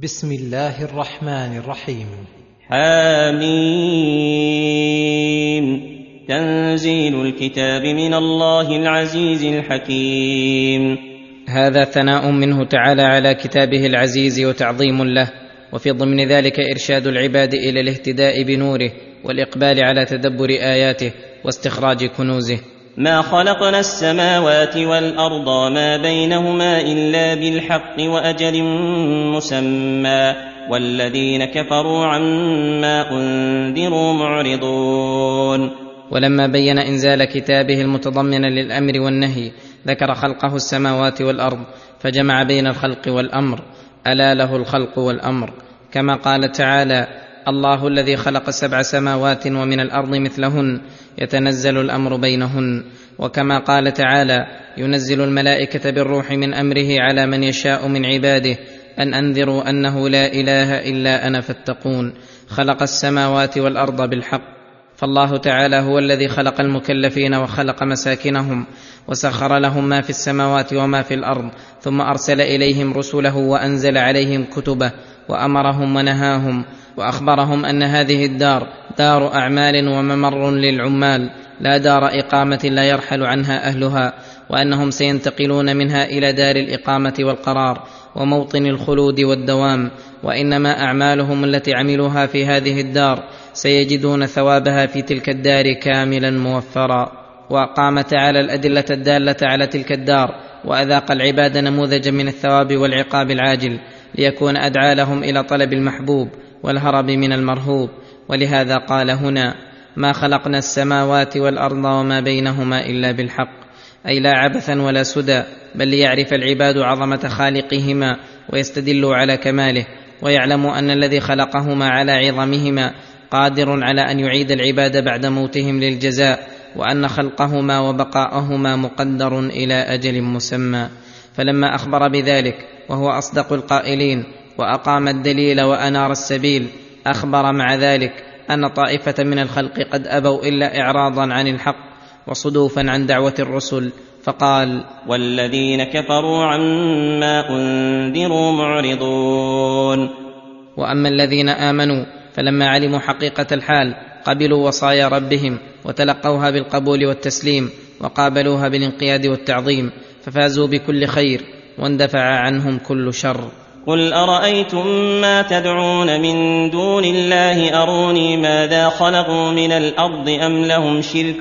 بسم الله الرحمن الرحيم. حميم تنزيل الكتاب من الله العزيز الحكيم. هذا ثناء منه تعالى على كتابه العزيز وتعظيم له وفي ضمن ذلك إرشاد العباد إلى الاهتداء بنوره والإقبال على تدبر آياته واستخراج كنوزه. ما خلقنا السماوات والأرض وما بينهما إلا بالحق وأجل مسمى والذين كفروا عما أنذروا معرضون. ولما بين إنزال كتابه المتضمن للأمر والنهي ذكر خلقه السماوات والأرض فجمع بين الخلق والأمر ألا له الخلق والأمر. كما قال تعالى الله الذي خلق سبع سماوات ومن الأرض مثلهن يتنزل الأمر بينهن. وكما قال تعالى ينزل الملائكة بالروح من أمره على من يشاء من عباده أن أنذروا أنه لا إله إلا أنا فاتقون. خلق السماوات والأرض بالحق فالله تعالى هو الذي خلق المكلفين وخلق مساكنهم وسخر لهم ما في السماوات وما في الأرض ثم أرسل إليهم رسله وأنزل عليهم كتبه. وأمرهم ونهاهم وأخبرهم أن هذه الدار دار أعمال وممر للعمال لا دار إقامة لا يرحل عنها أهلها وأنهم سينتقلون منها إلى دار الإقامة والقرار وموطن الخلود والدوام وإنما أعمالهم التي عملوها في هذه الدار سيجدون ثوابها في تلك الدار كاملا موفرا. واقام تعالى الأدلة الدالة على تلك الدار وأذاق العباد نموذجا من الثواب والعقاب العاجل. ليكون أدعى لهم إلى طلب المحبوب والهرب من المرهوب. ولهذا قال هنا ما خلقنا السماوات والأرض وما بينهما إلا بالحق أي لا عبثا ولا سدى بل ليعرف العباد عظمة خالقهما ويستدلوا على كماله ويعلموا أن الذي خلقهما على عظمهما قادر على أن يعيد العباد بعد موتهم للجزاء وأن خلقهما وبقاءهما مقدر إلى أجل مسمى. فلما أخبر بذلك وهو أصدق القائلين وأقام الدليل وأنار السبيل أخبر مع ذلك أن طائفة من الخلق قد أبوا إلا اعراضا عن الحق وصدوفا عن دعوة الرسل فقال والذين كفروا عما انذروا معرضون. وأما الذين آمنوا فلما علموا حقيقة الحال قبلوا وصايا ربهم وتلقوها بالقبول والتسليم وقابلوها بالانقياد والتعظيم ففازوا بكل خير واندفع عنهم كل شر. قل أرأيتم ما تدعون من دون الله؟ أروني ماذا خلقوا من الأرض أم لهم شرك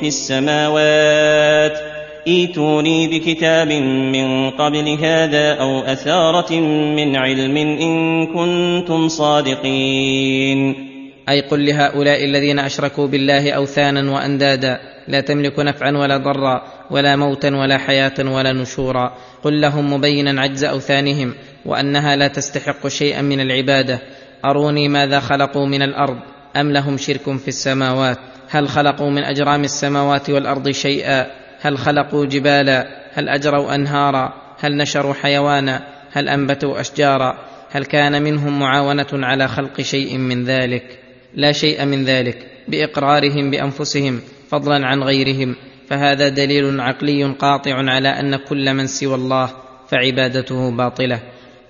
في السماوات؟ إيتوني بكتاب من قبل هذا أو أثارة من علم إن كنتم صادقين. أي قل لهؤلاء الذين أشركوا بالله أوثانا وأندادا لا تملك نفعا ولا ضرا ولا موتا ولا حياة ولا نشورا. قل لهم مبينا عجز أوثانهم وأنها لا تستحق شيئا من العبادة. أروني ماذا خلقوا من الأرض؟ أم لهم شرك في السماوات؟ هل خلقوا من أجرام السماوات والأرض شيئا؟ هل خلقوا جبالا؟ هل أجروا أنهارا؟ هل نشروا حيوانا؟ هل أنبتوا أشجارا؟ هل كان منهم معاونة على خلق شيء من ذلك؟ لا شيء من ذلك بإقرارهم بأنفسهم فضلا عن غيرهم. فهذا دليل عقلي قاطع على أن كل من سوى الله فعبادته باطلة.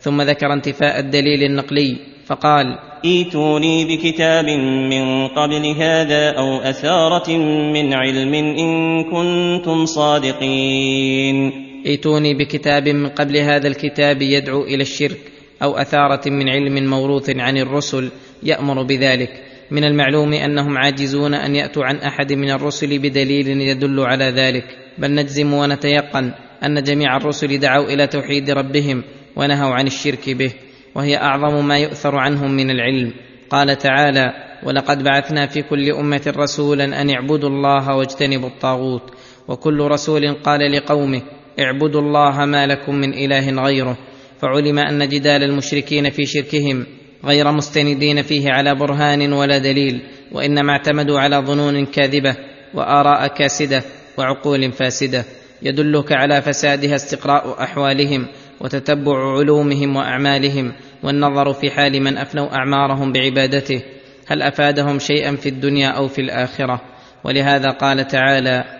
ثم ذكر انتفاء الدليل النقلي فقال إيتوني بكتاب من قبل هذا أو أثارة من علم إن كنتم صادقين. إيتوني بكتاب من قبل هذا الكتاب يدعو إلى الشرك أو أثارة من علم موروث عن الرسل يأمر بذلك. من المعلوم أنهم عاجزون أن يأتوا عن أحد من الرسل بدليل يدل على ذلك. بل نجزم ونتيقن أن جميع الرسل دعوا إلى توحيد ربهم ونهوا عن الشرك به وهي أعظم ما يؤثر عنهم من العلم. قال تعالى ولقد بعثنا في كل أمة رسولا أن اعبدوا الله واجتنبوا الطاغوت وكل رسول قال لقومه اعبدوا الله ما لكم من إله غيره فعلم أن جدال المشركين في شركهم غير مستندين فيه على برهان ولا دليل وإنما اعتمدوا على ظنون كاذبة وآراء كاسدة وعقول فاسدة يدلك على فسادها استقراء أحوالهم وتتبع علومهم وأعمالهم والنظر في حال من أفنوا أعمارهم بعبادته. هل أفادهم شيئا في الدنيا أو في الآخرة؟ ولهذا قال تعالى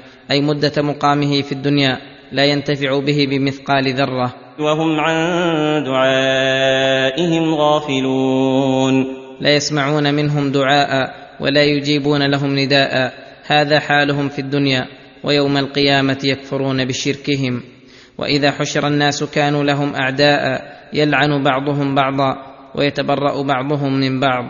أي مدة مقامه في الدنيا لا ينتفع به بمثقال ذرة. وهم عن دعائهم غافلون. لا يسمعون منهم دعاء ولا يجيبون لهم نداء. هذا حالهم في الدنيا ويوم القيامة يكفرون بشركهم. وإذا حشر الناس كانوا لهم أعداء يلعن بعضهم بعضا ويتبرأ بعضهم من بعض.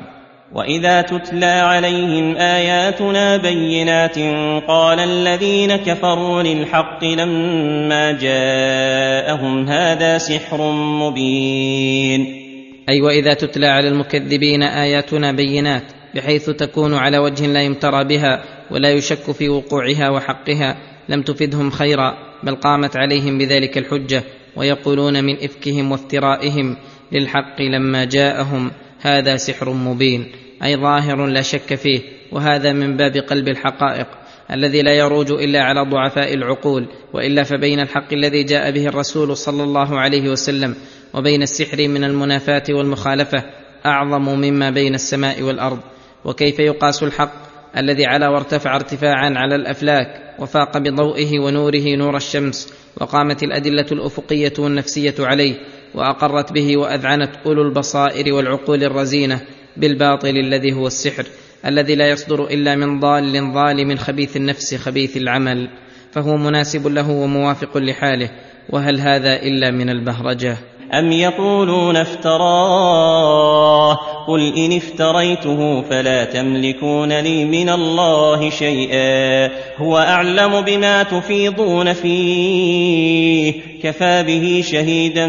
واذا تتلى عليهم اياتنا بينات قال الذين كفروا للحق لما جاءهم هذا سحر مبين أي واذا تتلى على المكذبين اياتنا بينات بحيث تكون على وجه لا يمترى بها ولا يشك في وقوعها وحقها لم تفدهم خيرا بل قامت عليهم بذلك الحجه ويقولون من افكهم وافترائهم للحق لما جاءهم هذا سحر مبين أي ظاهر لا شك فيه وهذا من باب قلب الحقائق الذي لا يروج إلا على ضعفاء العقول وإلا فبين الحق الذي جاء به الرسول صلى الله عليه وسلم وبين السحر من المنافاة والمخالفة أعظم مما بين السماء والأرض وكيف يقاس الحق الذي علا وارتفع ارتفاعا على الأفلاك وفاق بضوئه ونوره نور الشمس وقامت الأدلة الأفقية والنفسية عليه وأقرت به وأذعنت أولو البصائر والعقول الرزينة بالباطل الذي هو السحر الذي لا يصدر إلا من ضال ظالم خبيث النفس خبيث العمل فهو مناسب له وموافق لحاله وهل هذا إلا من البهرجة؟ أم يقولون افتراه قل إن افتريته فلا تملكون لي من الله شيئا هو أعلم بما تفيضون فيه كفى به شهيدا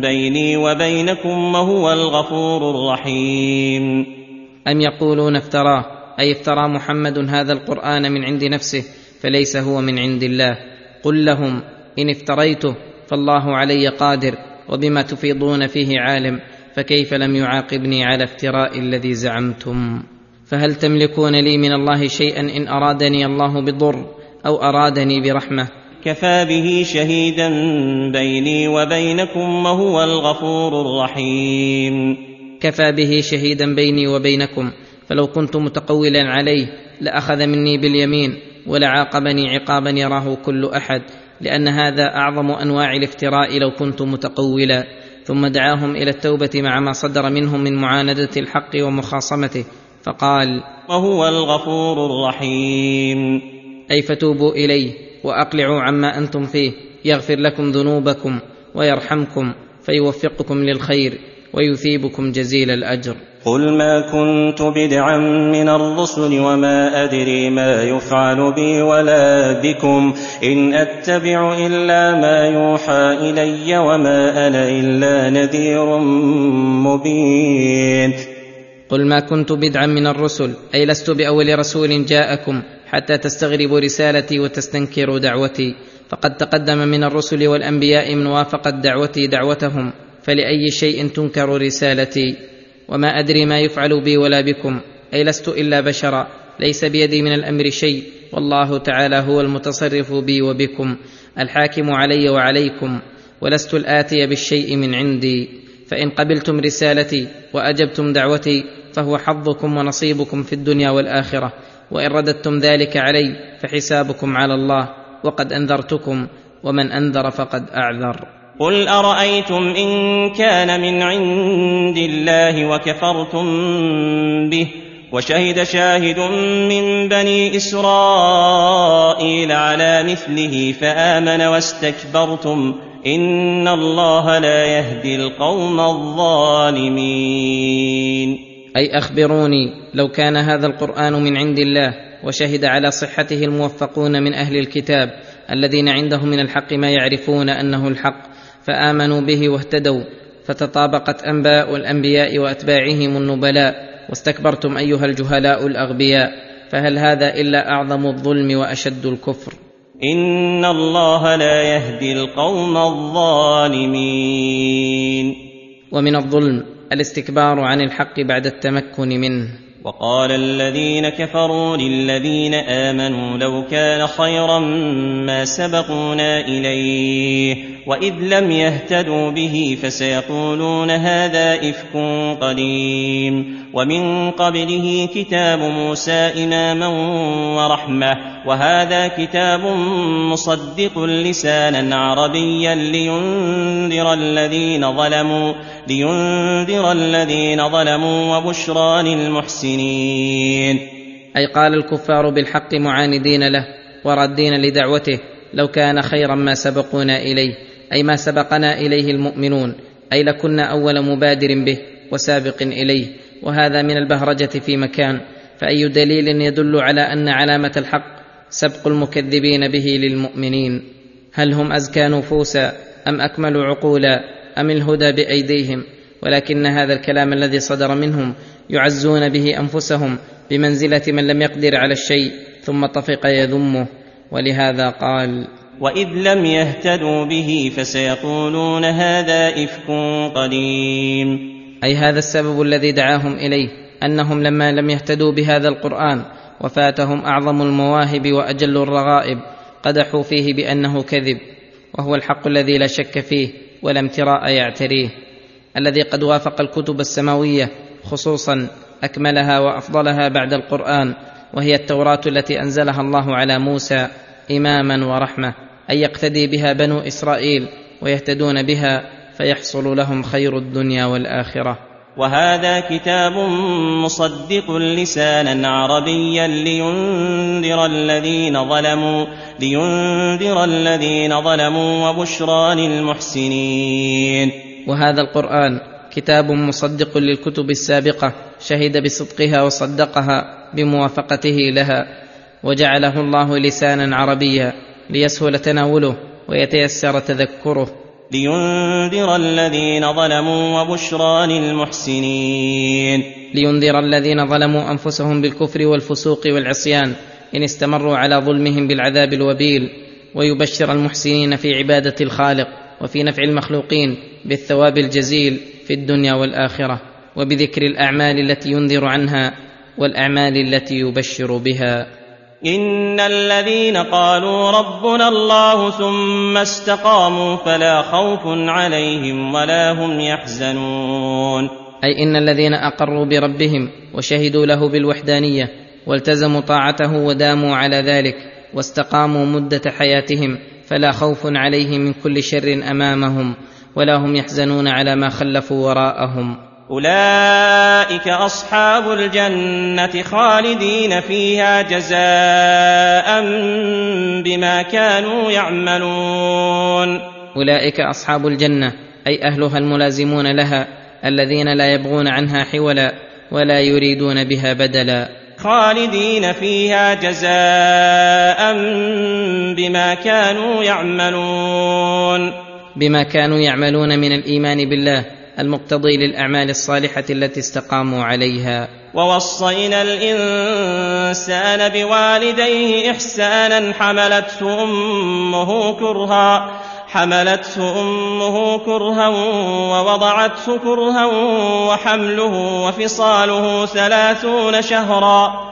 بيني وبينكم وهو الغفور الرحيم أم يقولون افتراه أي افترى محمد هذا القرآن من عند نفسه فليس هو من عند الله قل لهم إن افتريته فالله علي قادر وبما تفيضون فيه عالم فكيف لم يعاقبني على افتراء الذي زعمتم؟ فهل تملكون لي من الله شيئا إن أرادني الله بضر أو أرادني برحمة؟ كفى به شهيدا بيني وبينكم وهو الغفور الرحيم. كفى به شهيدا بيني وبينكم فلو كنت متقولا عليه لأخذ مني باليمين ولعاقبني عقابا يراه كل أحد لأن هذا أعظم أنواع الافتراء لو كنت متقولا ثم دعاهم إلى التوبة مع ما صدر منهم من معاندة الحق ومخاصمته فقال وهو الغفور الرحيم. أي فتوبوا إليه وأقلعوا عما أنتم فيه يغفر لكم ذنوبكم ويرحمكم فيوفقكم للخير ويثيبكم جزيل الأجر. قل ما كنت بدعا من الرسل وما ادري ما يفعل بي ولا بكم ان اتبع الا ما يوحى الي وما أنا الا نذير مبين. قل ما كنت بدعا من الرسل أي لست بأول رسول جاءكم حتى تستغربوا رسالتي وتستنكروا دعوتي. فقد تقدم من الرسل والأنبياء من وافقت دعوتي دعوتهم فلأي شيء تنكر رسالتي؟ وما أدري ما يفعل بي ولا بكم أي لست إلا بشرا ليس بيدي من الأمر شيء والله تعالى هو المتصرف بي وبكم الحاكم علي وعليكم ولست الآتي بالشيء من عندي فإن قبلتم رسالتي وأجبتم دعوتي فهو حظكم ونصيبكم في الدنيا والآخرة وإن رددتم ذلك علي فحسابكم على الله وقد أنذرتكم ومن أنذر فقد أعذر. قل ارايتم ان كان من عند الله وكفرتم به وشهد شاهد من بني اسرائيل على مثله فامن واستكبرتم ان الله لا يهدي القوم الظالمين أي أخبروني لو كان هذا القرآن من عند الله وشهد على صحته الموفقون من أهل الكتاب الذين عندهم من الحق ما يعرفون أنه الحق فآمنوا به واهتدوا فتطابقت أنباء الأنبياء وأتباعهم النبلاء واستكبرتم أيها الجهلاء الأغبياء فهل هذا إلا أعظم الظلم وأشد الكفر؟ إن الله لا يهدي القوم الظالمين. ومن الظلم الاستكبار عن الحق بعد التمكن منه. وقال الذين كفروا للذين آمنوا لو كان خيرا ما سبقونا إليه. واذ لم يهتدوا به فسيقولون هذا افك قديم ومن قبله كتاب موسى اماما ورحمه وهذا كتاب مصدق لسانا عربيا لينذر الذين ظلموا لينذر الذين ظلموا وبشرى للمحسنين أي قال الكفار بالحق معاندين له وردين لدعوته لو كان خيرا ما سبقونا إليه. أي ما سبقنا إليه المؤمنون أي لكنا أول مبادر به وسابق إليه وهذا من البهرجة في مكان فأي دليل يدل على أن علامة الحق سبق المكذبين به للمؤمنين؟ هل هم أزكى نفوسا أم اكملوا عقولا أم الهدى بأيديهم؟ ولكن هذا الكلام الذي صدر منهم يعزون به أنفسهم بمنزلة من لم يقدر على الشيء ثم طفق يذمه ولهذا قال واذ لم يهتدوا به فسيقولون هذا افك قديم. أي هذا السبب الذي دعاهم إليه أنهم لما لم يهتدوا بهذا القرآن وفاتهم أعظم المواهب وأجل الرغائب قدحوا فيه بأنه كذب وهو الحق الذي لا شك فيه ولا امتراء يعتريه الذي قد وافق الكتب السماوية خصوصا أكملها وأفضلها بعد القرآن وهي التوراة التي أنزلها الله على موسى اماما ورحمة. أن يقتدي بها بنو إسرائيل ويهتدون بها فيحصل لهم خير الدنيا والآخرة. وهذا كتاب مصدق لسانا عربيا لينذر الذين ظلموا لينذر الذين ظلموا وبشرى للمحسنين. وهذا القرآن كتاب مصدق للكتب السابقة شهد بصدقها وصدقها بموافقته لها وجعله الله لسانا عربيا ليسهل تناوله ويتيسر تذكره. لينذر الذين ظلموا وبشرى للمحسنين. لينذر الذين ظلموا أنفسهم بالكفر والفسوق والعصيان إن استمروا على ظلمهم بالعذاب الوبيل. ويبشر المحسنين في عبادة الخالق وفي نفع المخلوقين بالثواب الجزيل في الدنيا والآخرة. وبذكر الأعمال التي ينذر عنها والأعمال التي يبشر بها. إن الذين قالوا ربنا الله ثم استقاموا فلا خوف عليهم ولا هم يحزنون. أي إن الذين أقروا بربهم وشهدوا له بالوحدانية والتزموا طاعته وداموا على ذلك واستقاموا مدة حياتهم فلا خوف عليهم من كل شر أمامهم ولا هم يحزنون على ما خلفوا وراءهم. أولئك أصحاب الجنة خالدين فيها جزاء بما كانوا يعملون. أولئك أصحاب الجنة أي أهلها الملازمون لها الذين لا يبغون عنها حولا ولا يريدون بها بدلا. خالدين فيها جزاء بما كانوا يعملون. بما كانوا يعملون من الإيمان بالله المقتضي للأعمال الصالحة التي استقاموا عليها. ووصينا الإنسان بوالديه إحسانا حملته أمه كرها حملته أمه كرها ووضعته كرها وحمله وفصاله ثلاثون شهرا.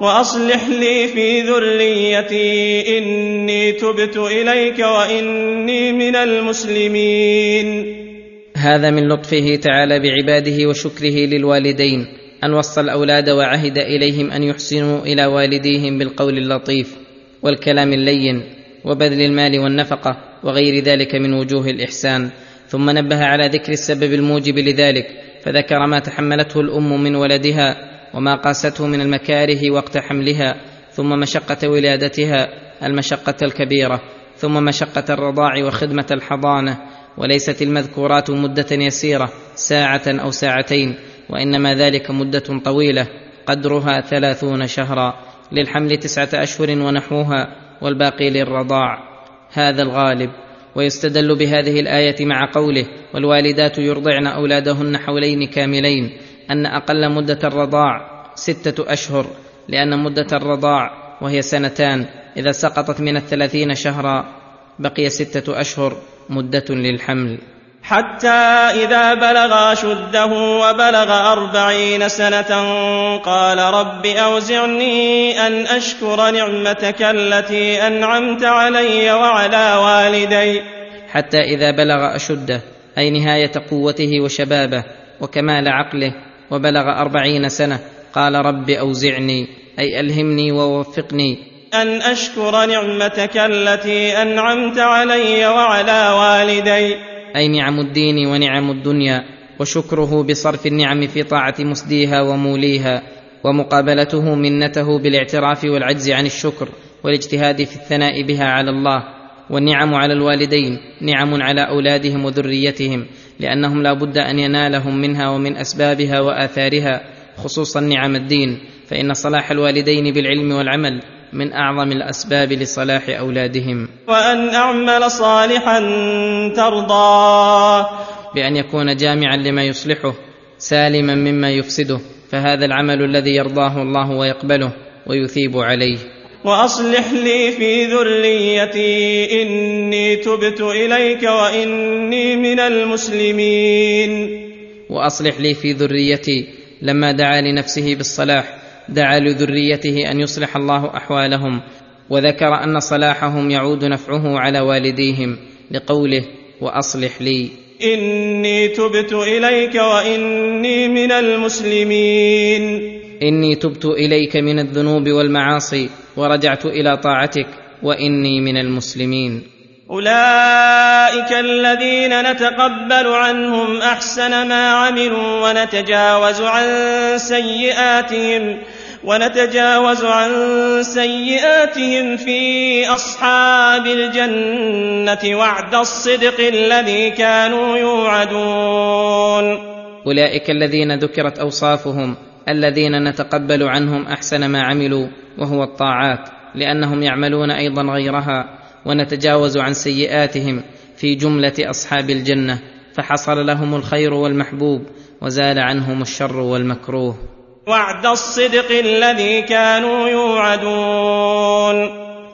وأصلح لي في ذريتي إني تبت إليك وإني من المسلمين. هذا من لطفه تعالى بعباده وشكره للوالدين أن وصى الأولاد وعهد إليهم أن يحسنوا إلى والديهم بالقول اللطيف والكلام اللين وبذل المال والنفقة وغير ذلك من وجوه الإحسان. ثم نبه على ذكر السبب الموجب لذلك فذكر ما تحملته الأم من ولدها وما قاسته من المكاره وقت حملها ثم مشقة ولادتها المشقة الكبيرة ثم مشقة الرضاع وخدمة الحضانة وليست المذكورات مدة يسيرة ساعة أو ساعتين وإنما ذلك مدة طويلة قدرها ثلاثون شهرا للحمل تسعة أشهر ونحوها والباقي للرضاع. هذا الغالب. ويستدل بهذه الآية مع قوله والوالدات يرضعن أولادهن حولين كاملين أن أقل مدة الرضاع ستة أشهر لأن مدة الرضاع وهي سنتان. إذا سقطت من الثلاثين شهرا بقي ستة أشهر مدة للحمل. حتى إذا بلغ أشده وبلغ أربعين سنة قال رب أوزعني أن أشكر نعمتك التي أنعمت علي وعلى والدي. حتى إذا بلغ أشده أي نهاية قوته وشبابه وكمال عقله وبلغ أربعين سنة. قال رب أوزعني أي ألهمني ووفقني. أن أشكر نعمتك التي أنعمت علي وعلى والدي. أي نعم الدين ونعم الدنيا وشكره بصرف النعم في طاعة مسديها وموليها ومقابلته منته بالاعتراف والعجز عن الشكر والاجتهاد في الثناء بها على الله. والنعم على الوالدين نعم على أولادهم وذريتهم. لأنهم لا بد أن ينالهم منها ومن أسبابها وآثارها خصوصا نعم الدين. فإن صلاح الوالدين بالعلم والعمل من أعظم الأسباب لصلاح أولادهم. وأن أعمل صالحا ترضاه بأن يكون جامعا لما يصلحه سالما مما يفسده فهذا العمل الذي يرضاه الله ويقبله ويثيب عليه. وأصلح لي في ذريتي إني تبت إليك وإني من المسلمين. وأصلح لي في ذريتي لما دعا لنفسه بالصلاح دعا لذريته أن يصلح الله أحوالهم وذكر أن صلاحهم يعود نفعه على والديهم لقوله وأصلح لي. إني تبت إليك وإني من المسلمين. إني تبت إليك من الذنوب والمعاصي ورجعت إلى طاعتك وإني من المسلمين. أولئك الذين نتقبل عنهم أحسن ما عملوا ونتجاوز عن سيئاتهم ونتجاوز عن سيئاتهم في أصحاب الجنة وعد الصدق الذي كانوا يوعدون. أولئك الذين ذكرت أوصافهم الذين نتقبل عنهم أحسن ما عملوا وهو الطاعات لأنهم يعملون أيضا غيرها ونتجاوز عن سيئاتهم في جملة أصحاب الجنة فحصل لهم الخير والمحبوب وزال عنهم الشر والمكروه. وعد الصدق الذي كانوا يوعدون.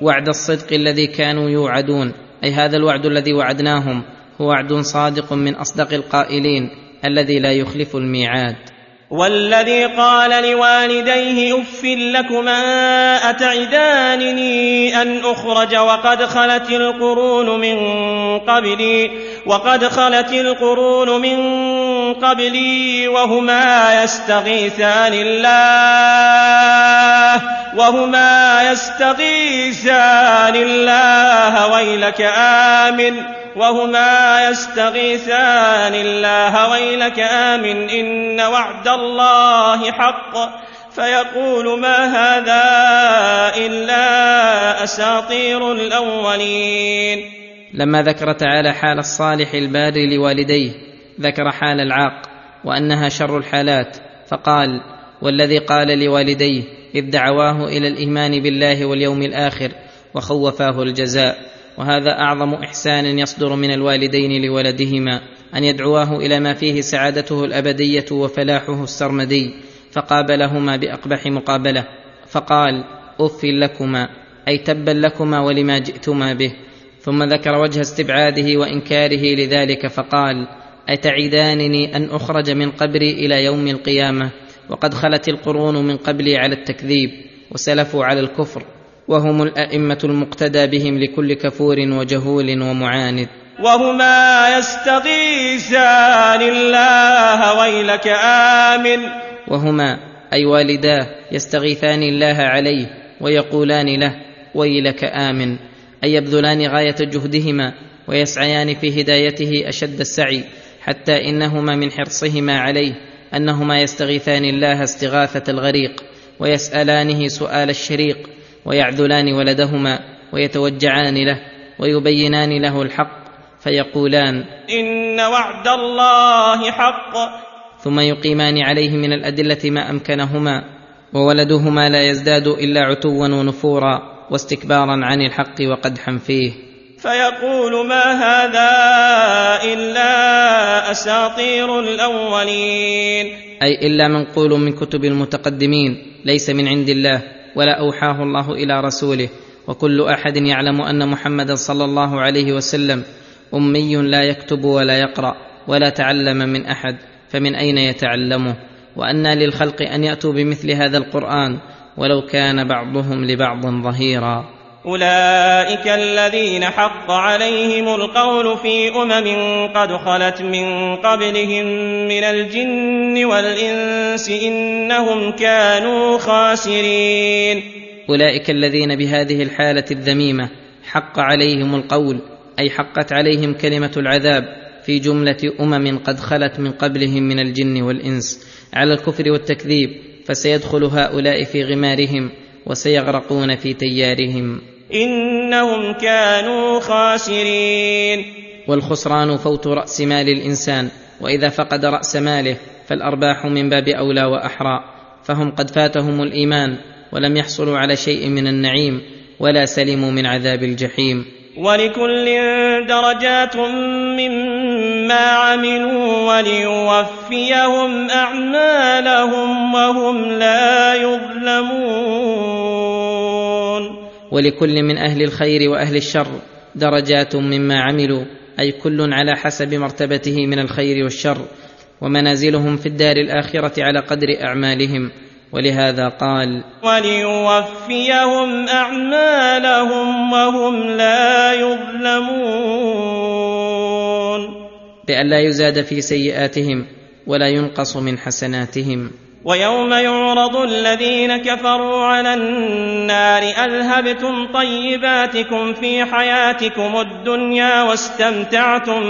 وعد الصدق الذي كانوا يوعدون أي هذا الوعد الذي وعدناهم هو وعد صادق من أصدق القائلين الذي لا يخلف الميعاد. والذي قال لوالديه اف لكما أتعدانني أن أخرج وقد خلت القرون من قبلي وقد خلت القرون من قبلي وهما يستغيثان الله وهما يستغيثان الله ويلك آمن وهما يستغيثان الله ويلك آمن إن وعد الله حق فيقول ما هذا إلا أساطير الأولين لما ذكر تعالى حال الصالح البار لوالديه ذكر حال العاق وأنها شر الحالات فقال والذي قال لوالديه إذ دعواه إلى الإيمان بالله واليوم الآخر وخوفاه الجزاء وهذا أعظم إحسان يصدر من الوالدين لولدهما أن يدعواه إلى ما فيه سعادته الأبدية وفلاحه السرمدي فقابلهما بأقبح مقابلة فقال اف لكما أي تبا لكما ولما جئتما به ثم ذكر وجه استبعاده وإنكاره لذلك فقال أتعدانني أن أخرج من قبري إلى يوم القيامة؟ وقد خلت القرون من قبلي على التكذيب وسلفوا على الكفر وهم الأئمة المقتدى بهم لكل كفور وجهول ومعاند. وهما يستغيثان الله ويلك آمن. وهما أي والداه يستغيثان الله عليه ويقولان له ويلك آمن أي يبذلان غاية جهدهما ويسعيان في هدايته أشد السعي. حتى إنهما من حرصهما عليه أنهما يستغيثان الله استغاثة الغريق ويسألانه سؤال الشريق ويعذلان ولدهما ويتوجعان له ويبينان له الحق فيقولان إن وعد الله حق. ثم يقيمان عليه من الأدلة ما أمكنهما وولدهما لا يزداد إلا عتوا ونفورا واستكبارا عن الحق وقدحا فيه. فيقول ما هذا إلا أساطير الأولين. أي إلا منقول من كتب المتقدمين ليس من عند الله ولا أوحاه الله إلى رسوله. وكل أحد يعلم أن محمدا صلى الله عليه وسلم أمي لا يكتب ولا يقرأ ولا تعلم من أحد فمن أين يتعلمه؟ وانى للخلق أن يأتوا بمثل هذا القرآن ولو كان بعضهم لبعض ظهيرا. أولئك الذين حق عليهم القول في أمم قد خلت من قبلهم من الجن والإنس إنهم كانوا خاسرين. أولئك الذين بهذه الحالة الذميمة حق عليهم القول أي حقت عليهم كلمة العذاب في جملة أمم قد خلت من قبلهم من الجن والإنس. على الكفر والتكذيب فسيدخل هؤلاء في غمارهم وسيغرقون في تيارهم. إنهم كانوا خاسرين. والخسران فوت رأس مال الإنسان وإذا فقد رأس ماله فالأرباح من باب أولى وأحرى. فهم قد فاتهم الإيمان ولم يحصلوا على شيء من النعيم ولا سلموا من عذاب الجحيم. ولكل درجات مما عملوا وليوفيهم أعمالهم وهم لا يظلمون. ولكل من أهل الخير وأهل الشر درجات مما عملوا أي كل على حسب مرتبته من الخير والشر ومنازلهم في الدار الآخرة على قدر أعمالهم. ولهذا قال وليوفيهم أعمالهم وهم لا يظلمون. بأن لا يزاد في سيئاتهم ولا ينقص من حسناتهم. ويوم يعرض الذين كفروا على النار أذهبتم طيباتكم في حياتكم الدنيا واستمتعتم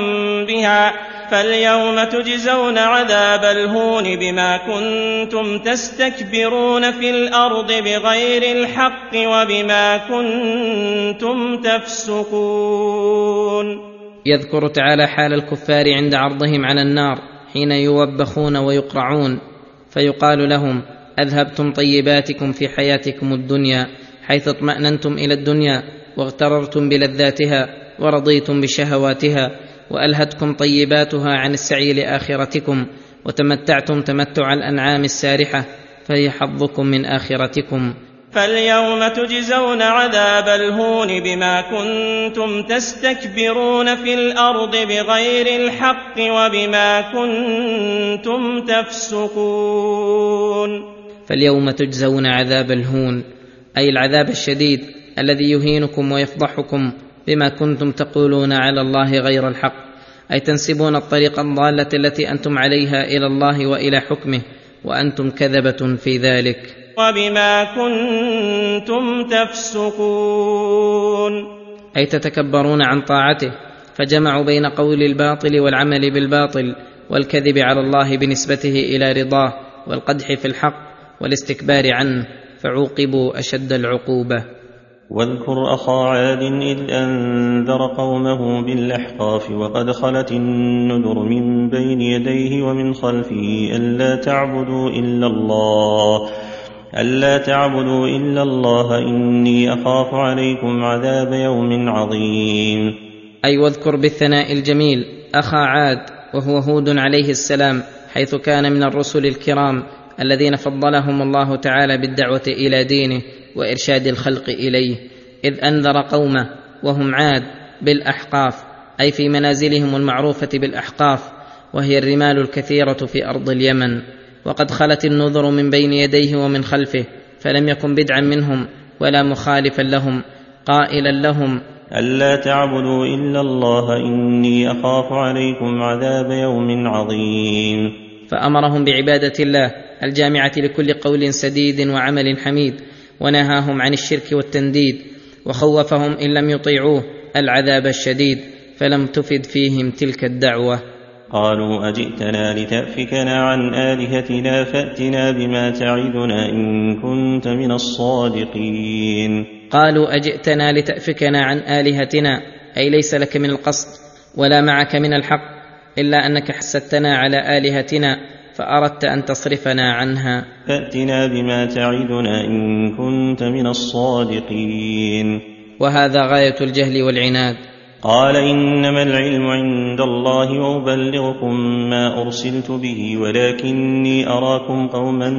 بها فاليوم تجزون عذاب الهون بما كنتم تستكبرون في الأرض بغير الحق وبما كنتم تفسقون. يذكر تعالى حال الكفار عند عرضهم على النار حين يوبخون ويقرعون. فيقال لهم أذهبتم طيباتكم في حياتكم الدنيا حيث اطمأننتم إلى الدنيا واغتررتم بلذاتها ورضيتم بشهواتها وألهتكم طيباتها عن السعي لآخرتكم وتمتعتم تمتع الأنعام السارحة فهي حظكم من آخرتكم. فاليوم تجزون عذاب الهون بما كنتم تستكبرون في الأرض بغير الحق وبما كنتم تفسقون. فاليوم تجزون عذاب الهون أي العذاب الشديد الذي يهينكم ويفضحكم بما كنتم تقولون على الله غير الحق أي تنسبون الطريق الضالة التي أنتم عليها إلى الله وإلى حكمه وأنتم كذبة في ذلك. وبما كنتم تفسقون. أي تتكبرون عن طاعته فجمعوا بين قول الباطل والعمل بالباطل والكذب على الله بنسبته إلى رضاه والقدح في الحق والاستكبار عنه فعوقبوا أشد العقوبة. واذكر أخا عاد إذ أنذر قومه بالأحقاف وقد خلت النذر من بين يديه ومن خلفه ألا تعبدوا إلا الله. ألا تعبدوا إلا الله إني أخاف عليكم عذاب يوم عظيم. أي واذكر بالثناء الجميل أخا عاد وهو هود عليه السلام حيث كان من الرسل الكرام الذين فضلهم الله تعالى بالدعوة إلى دينه وإرشاد الخلق إليه إذ أنذر قومه وهم عاد بالأحقاف أي في منازلهم المعروفة بالأحقاف وهي الرمال الكثيرة في أرض اليمن. وقد خلت النذر من بين يديه ومن خلفه فلم يكن بدعا منهم ولا مخالفا لهم قائلا لهم ألا تعبدوا إلا الله إني أخاف عليكم عذاب يوم عظيم. فأمرهم بعبادة الله الجامعة لكل قول سديد وعمل حميد ونهاهم عن الشرك والتنديد وخوفهم إن لم يطيعوه العذاب الشديد فلم تفد فيهم تلك الدعوة. قالوا أجئتنا لتأفكنا عن آلهتنا فأتنا بما تعدنا إن كنت من الصادقين. قالوا أجئتنا لتأفكنا عن آلهتنا أي ليس لك من القصد ولا معك من الحق إلا أنك حسدتنا على آلهتنا فأردت أن تصرفنا عنها. فأتنا بما تعدنا إن كنت من الصادقين. وهذا غاية الجهل والعناد. قال إنما العلم عند الله وأبلغكم ما أرسلت به ولكني أراكم قوما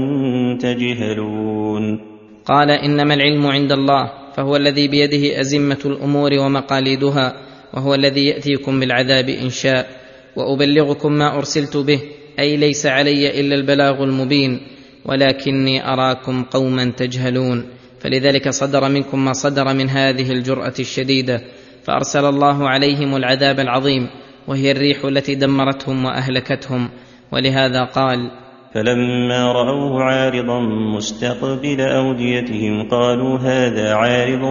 تجهلون. قال إنما العلم عند الله فهو الذي بيده أزمة الأمور ومقاليدها وهو الذي يأتيكم بالعذاب إن شاء وأبلغكم ما أرسلت به أي ليس علي إلا البلاغ المبين ولكني أراكم قوما تجهلون. فلذلك صدر منكم ما صدر من هذه الجرأة الشديدة فأرسل الله عليهم العذاب العظيم وهي الريح التي دمرتهم وأهلكتهم. ولهذا قال فلما رأوه عارضا مستقبل أوديتهم قالوا هذا عارض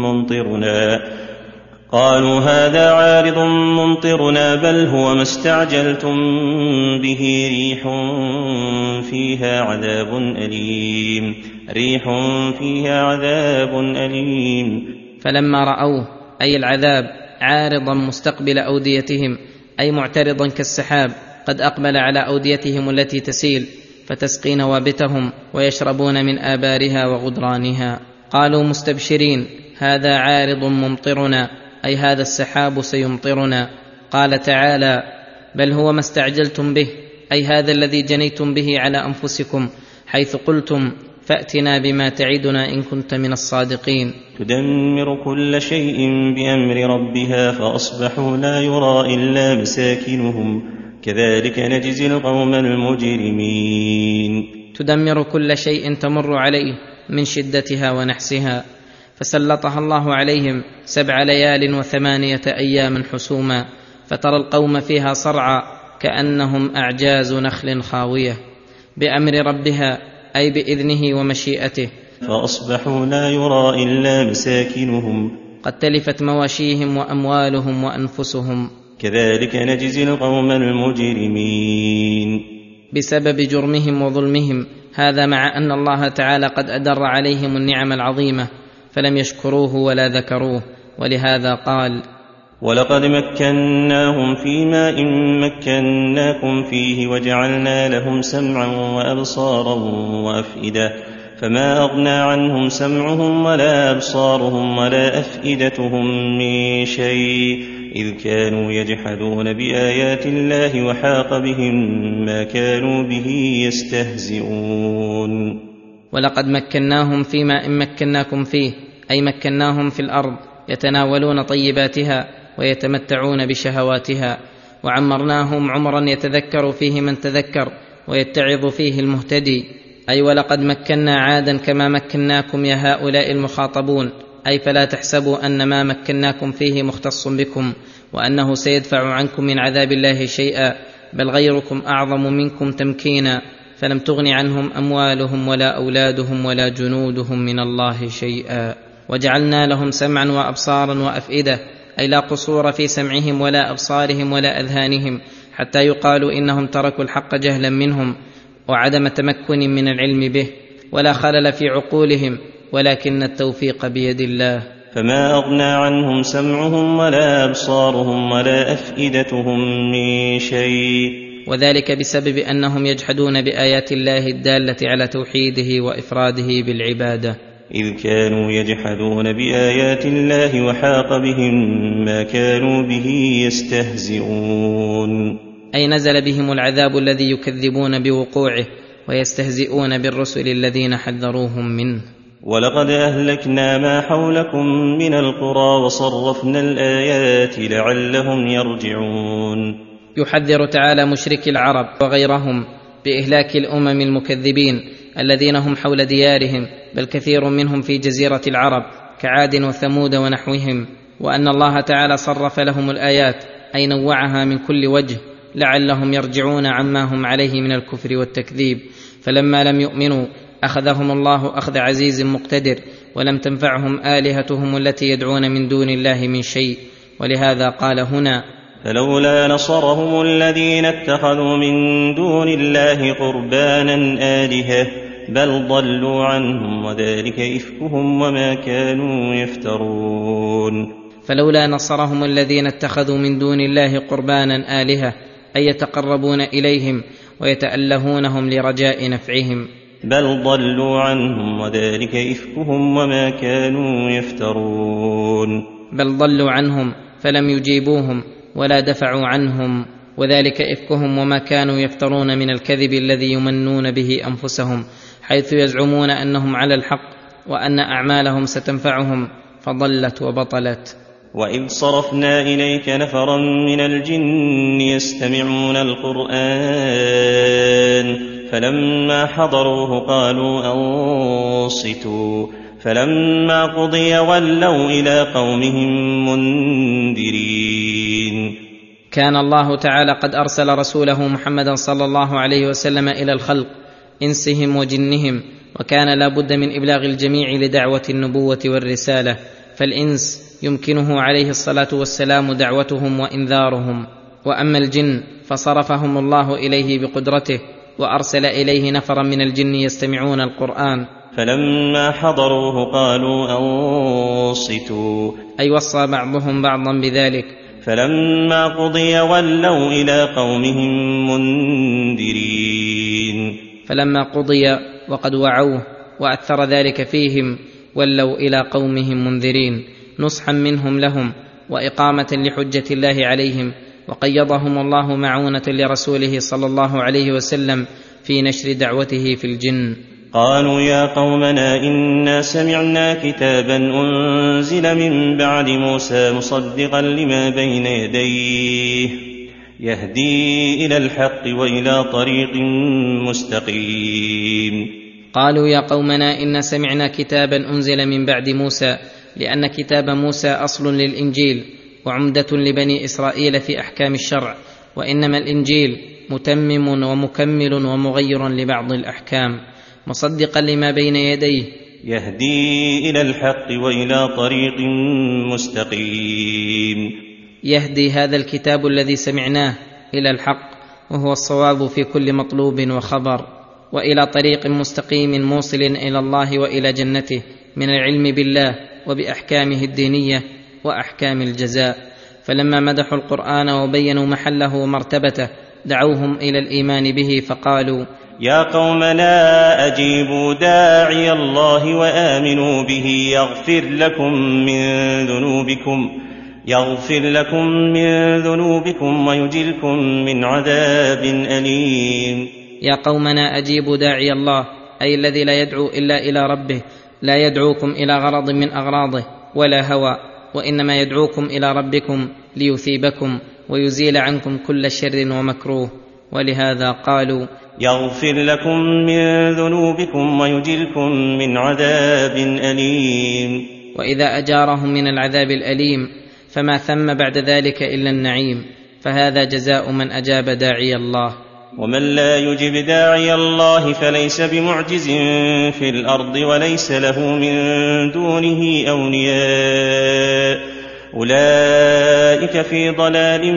ممطرنا. قالوا هذا عارض ممطرنا بل هو ما استعجلتم به ريح فيها عذاب أليم. ريح فيها عذاب أليم. فلما رأوه أي العذاب عارضا مستقبل أوديتهم أي معترضا كالسحاب قد أقبل على أوديتهم التي تسيل فتسقي نوابتهم ويشربون من آبارها وغدرانها. قالوا مستبشرين هذا عارض ممطرنا أي هذا السحاب سيمطرنا. قال تعالى بل هو ما استعجلتم به أي هذا الذي جنيتم به على أنفسكم حيث قلتم فأتنا بما تعدنا إن كنت من الصادقين. تدمر كل شيء بأمر ربها فأصبحوا لا يرى إلا مساكنهم. كذلك نجزي القوم المجرمين. تدمر كل شيء تمر عليه من شدتها ونحسها. فسلطها الله عليهم سبع ليال وثمانية أيام حسوما. فترى القوم فيها صرعى كأنهم أعجاز نخل خاوية. بأمر ربها أي بإذنه ومشيئته. فأصبحوا لا يرى إلا مساكنهم. قد تلفت مواشيهم وأموالهم وأنفسهم. كذلك نجزي القوم المجرمين. بسبب جرمهم وظلمهم. هذا مع أن الله تعالى قد أدر عليهم النعم العظيمة فلم يشكروه ولا ذكروه ولهذا قال ولقد مكناهم فيما إن مكناكم فيه وجعلنا لهم سمعا وأبصارا وأفئدة فما أغنى عنهم سمعهم ولا أبصارهم ولا أفئدتهم من شيء إذ كانوا يجحدون بآيات الله وحاق بهم ما كانوا به يستهزئون. ولقد مكناهم فيما ان مكناكم فيه أي مكناهم في الأرض يتناولون طيباتها ويتمتعون بشهواتها وعمرناهم عمرا يتذكر فيه من تذكر ويتعظ فيه المهتدي. أي ولقد مكنا عادا كما مكناكم يا هؤلاء المخاطبون. أي فلا تحسبوا أن ما مكناكم فيه مختص بكم وأنه سيدفع عنكم من عذاب الله شيئا بل غيركم أعظم منكم تمكينا. فلم تغن عنهم أموالهم ولا أولادهم ولا جنودهم من الله شيئا. وجعلنا لهم سمعا وابصارا وأفئدة. أي لا قصور في سمعهم ولا أبصارهم ولا أذهانهم حتى يقال إنهم تركوا الحق جهلا منهم وعدم تمكن من العلم به ولا خلل في عقولهم ولكن التوفيق بيد الله. فما أغنى عنهم سمعهم ولا أبصارهم ولا أفئدتهم من شيء. وذلك بسبب أنهم يجحدون بآيات الله الدالة على توحيده وإفراده بالعبادة. إذ كانوا يجحدون بآيات الله وحاق بهم ما كانوا به يستهزئون. أي نزل بهم العذاب الذي يكذبون بوقوعه ويستهزئون بالرسل الذين حذروهم منه. ولقد أهلكنا ما حولكم من القرى وصرفنا الآيات لعلهم يرجعون. يحذر تعالى مشركي العرب وغيرهم بإهلاك الأمم المكذبين الذين هم حول ديارهم بل كثير منهم في جزيرة العرب كعاد وثمود ونحوهم وأن الله تعالى صرف لهم الآيات أي نوعها من كل وجه لعلهم يرجعون عما هم عليه من الكفر والتكذيب. فلما لم يؤمنوا أخذهم الله أخذ عزيز مقتدر ولم تنفعهم آلهتهم التي يدعون من دون الله من شيء. ولهذا قال هنا فلولا نصرهم الذين اتخذوا من دون الله قربانا آلهة بل ضلوا عنهم وذلك إفكهم وما كانوا يفترون. فلولا نصرهم الذين اتخذوا من دون الله قربانا آلهة أي يتقربون إليهم ويتألهونهم لرجاء نفعهم. بل ضلوا عنهم وذلك إفكهم وما كانوا يفترون. بل ضلوا عنهم فلم يجيبوهم ولا دفعوا عنهم وذلك إفكهم وما كانوا يفترون من الكذب الذي يمنون به أنفسهم. حيث يزعمون أنهم على الحق وأن أعمالهم ستنفعهم فضلت وبطلت. وإذ صرفنا إليك نفرا من الجن يستمعون القرآن فلما حضروه قالوا أنصتوا. فلما قضي ولوا إلى قومهم منذرين. كان الله تعالى قد أرسل رسوله محمدا صلى الله عليه وسلم إلى الخلق إنسهم وجنهم وكان لا بد من إبلاغ الجميع لدعوة النبوة والرسالة فالإنس يمكنه عليه الصلاة والسلام دعوتهم وإنذارهم. وأما الجن فصرفهم الله إليه بقدرته وأرسل إليه نفرا من الجن يستمعون القرآن. فلما حضروه قالوا أنصتوا. أي وصى بعضهم بعضا بذلك. فلما قضي ولوا إلى قومهم منذرين. فلما قضي وقد وعوه وأثر ذلك فيهم ولوا إلى قومهم منذرين نصحا منهم لهم وإقامة لحجة الله عليهم وقيضهم الله معونة لرسوله صلى الله عليه وسلم في نشر دعوته في الجن. قالوا يا قومنا إنا سمعنا كتابا أنزل من بعد موسى مصدقا لما بين يديه. يهدي إلى الحق وإلى طريق مستقيم. قالوا يا قومنا إنا سمعنا كتابا أنزل من بعد موسى لأن كتاب موسى أصل للإنجيل وعمدة لبني إسرائيل في أحكام الشرع وإنما الإنجيل متمم ومكمل ومغير لبعض الأحكام. مصدقا لما بين يديه. يهدي إلى الحق وإلى طريق مستقيم. يهدي هذا الكتاب الذي سمعناه إلى الحق وهو الصواب في كل مطلوب وخبر وإلى طريق مستقيم موصل إلى الله وإلى جنته من العلم بالله وبأحكامه الدينية وأحكام الجزاء. فلما مدحوا القرآن وبينوا محله ومرتبته دعوهم إلى الإيمان به فقالوا يا قومنا أجيبوا داعي الله وآمنوا به يغفر لكم من ذنوبكم. يغفر لكم من ذنوبكم ويجلكم من عذاب أليم. يا قومنا أجيبوا داعي الله أي الذي لا يدعو إلا إلى ربه لا يدعوكم إلى غرض من أغراضه ولا هوى وإنما يدعوكم إلى ربكم ليثيبكم ويزيل عنكم كل شر ومكروه. ولهذا قالوا يغفر لكم من ذنوبكم ويجلكم من عذاب أليم. وإذا أجارهم من العذاب الأليم فما ثم بعد ذلك إلا النعيم فهذا جزاء من أجاب داعي الله. ومن لا يجب داعي الله فليس بمعجز في الأرض وليس له من دونه أولياء. أولئك في ضلال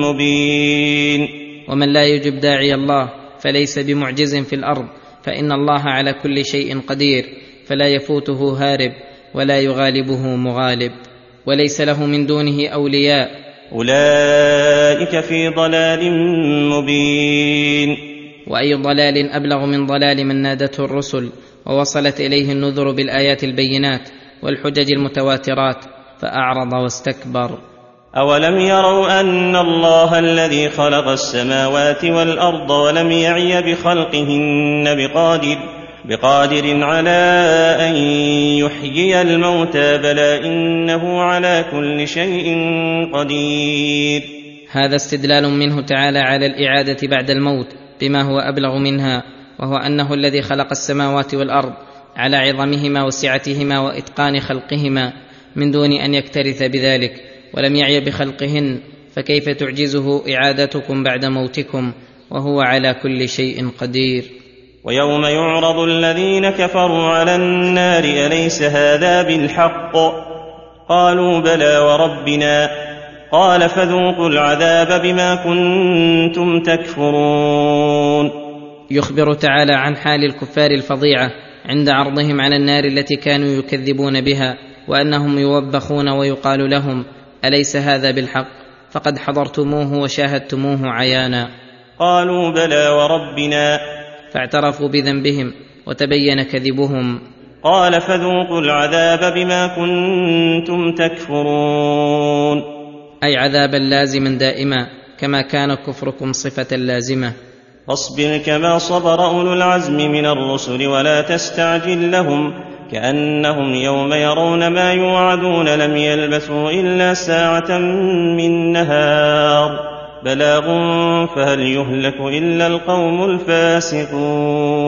مبين. ومن لا يجب داعي الله فليس بمعجز في الأرض فإن الله على كل شيء قدير فلا يفوته هارب ولا يغالبه مغالب. وليس له من دونه أولياء. أولئك في ضلال مبين. وأي ضلال أبلغ من ضلال من نادته الرسل ووصلت إليه النذر بالآيات البينات والحجج المتواترات فأعرض واستكبر. أولم يروا أن الله الذي خلق السماوات والأرض ولم يعي بخلقهن بقادر بقادر على أن يحيي الموتى بلى إنه على كل شيء قدير. هذا استدلال منه تعالى على الإعادة بعد الموت بما هو أبلغ منها وهو أنه الذي خلق السماوات والأرض على عظمهما وسعتهما وإتقان خلقهما من دون أن يكترث بذلك ولم يعي بخلقهن فكيف تعجزه إعادتكم بعد موتكم وهو على كل شيء قدير. ويوم يعرض الذين كفروا على النار أليس هذا بالحق؟ قالوا بلى وربنا. قال فذوقوا العذاب بما كنتم تكفرون. يخبر تعالى عن حال الكفار الفظيعة عند عرضهم على النار التي كانوا يكذبون بها وأنهم يوبخون ويقال لهم أليس هذا بالحق؟ فقد حضرتموه وشاهدتموه عيانا. قالوا بلى وربنا. فاعترفوا بذنبهم وتبين كذبهم. قال فذوقوا العذاب بما كنتم تكفرون. أي عذابا لازما دائما كما كان كفركم صفة لازمة. فاصبر كما صبر أولو العزم من الرسل ولا تستعجل لهم كأنهم يوم يرون ما يوعدون لم يلبثوا إلا ساعة من نهار. بلاغ فهل يهلك إلا القوم الفاسقون؟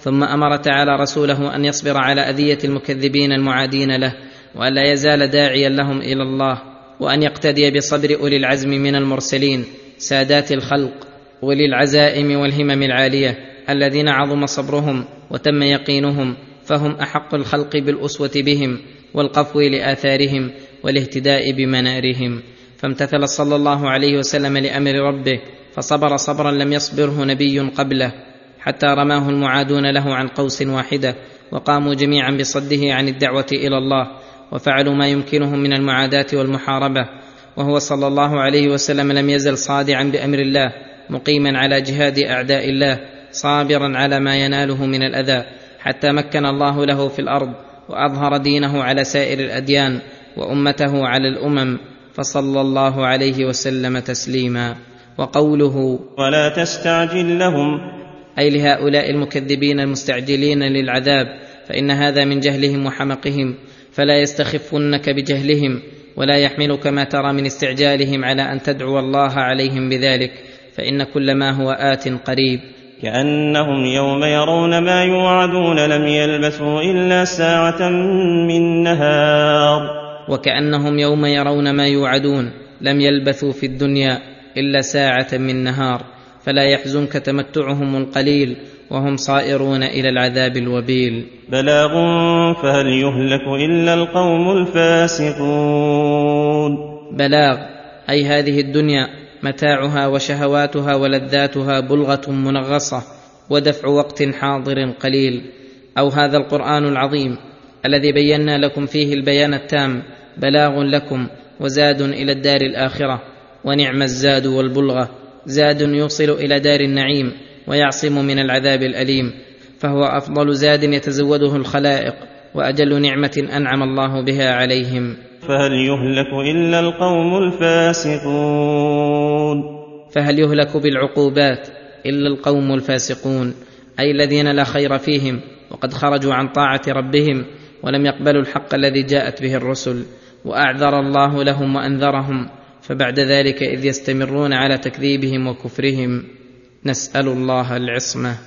ثم أمر تعالى رسوله أن يصبر على أذية المكذبين المعادين له والا يزال داعيا لهم إلى الله وأن يقتدي بصبر أولي العزم من المرسلين سادات الخلق أولي العزائم والهمم العالية الذين عظم صبرهم وتم يقينهم فهم أحق الخلق بالأسوة بهم والقفو لآثارهم والاهتداء بمنارهم. فامتثل صلى الله عليه وسلم لأمر ربه فصبر صبرا لم يصبره نبي قبله حتى رماه المعادون له عن قوس واحدة وقاموا جميعا بصده عن الدعوة إلى الله وفعلوا ما يمكنهم من المعاداة والمحاربة وهو صلى الله عليه وسلم لم يزل صادعا بأمر الله مقيما على جهاد أعداء الله صابرا على ما يناله من الأذى حتى مكن الله له في الأرض وأظهر دينه على سائر الأديان وأمته على الأمم. فصلى الله عليه وسلم تسليما. وقوله ولا تستعجل لهم. أي لهؤلاء المكذبين المستعجلين للعذاب فإن هذا من جهلهم وحمقهم فلا يستخفنك بجهلهم ولا يحملك ما ترى من استعجالهم على أن تدعو الله عليهم بذلك فإن كل ما هو آت قريب. كأنهم يوم يرون ما يوعدون لم يلبثوا إلا ساعة من نهار. وكأنهم يوم يرون ما يوعدون لم يلبثوا في الدنيا إلا ساعة من نهار فلا يحزنك تمتعهم القليل وهم صائرون إلى العذاب الوبيل. بلاغ فهل يهلك إلا القوم الفاسقون؟ بلاغ أي هذه الدنيا متاعها وشهواتها ولذاتها بلغة منغصة ودفع وقت حاضر قليل. أو هذا القرآن العظيم الذي بينا لكم فيه البيان التام بلاغ لكم وزاد إلى الدار الآخرة ونعم الزاد والبلغة. زاد يوصل إلى دار النعيم ويعصم من العذاب الأليم. فهو أفضل زاد يتزوده الخلائق وأجل نعمة أنعم الله بها عليهم. فهل يهلك إلا القوم الفاسقون؟ فهل يهلك بالعقوبات إلا القوم الفاسقون؟ أي الذين لا خير فيهم وقد خرجوا عن طاعة ربهم ولم يقبلوا الحق الذي جاءت به الرسل. وأعذر الله لهم وأنذرهم فبعد ذلك إذ يستمرون على تكذيبهم وكفرهم نسأل الله العصمة.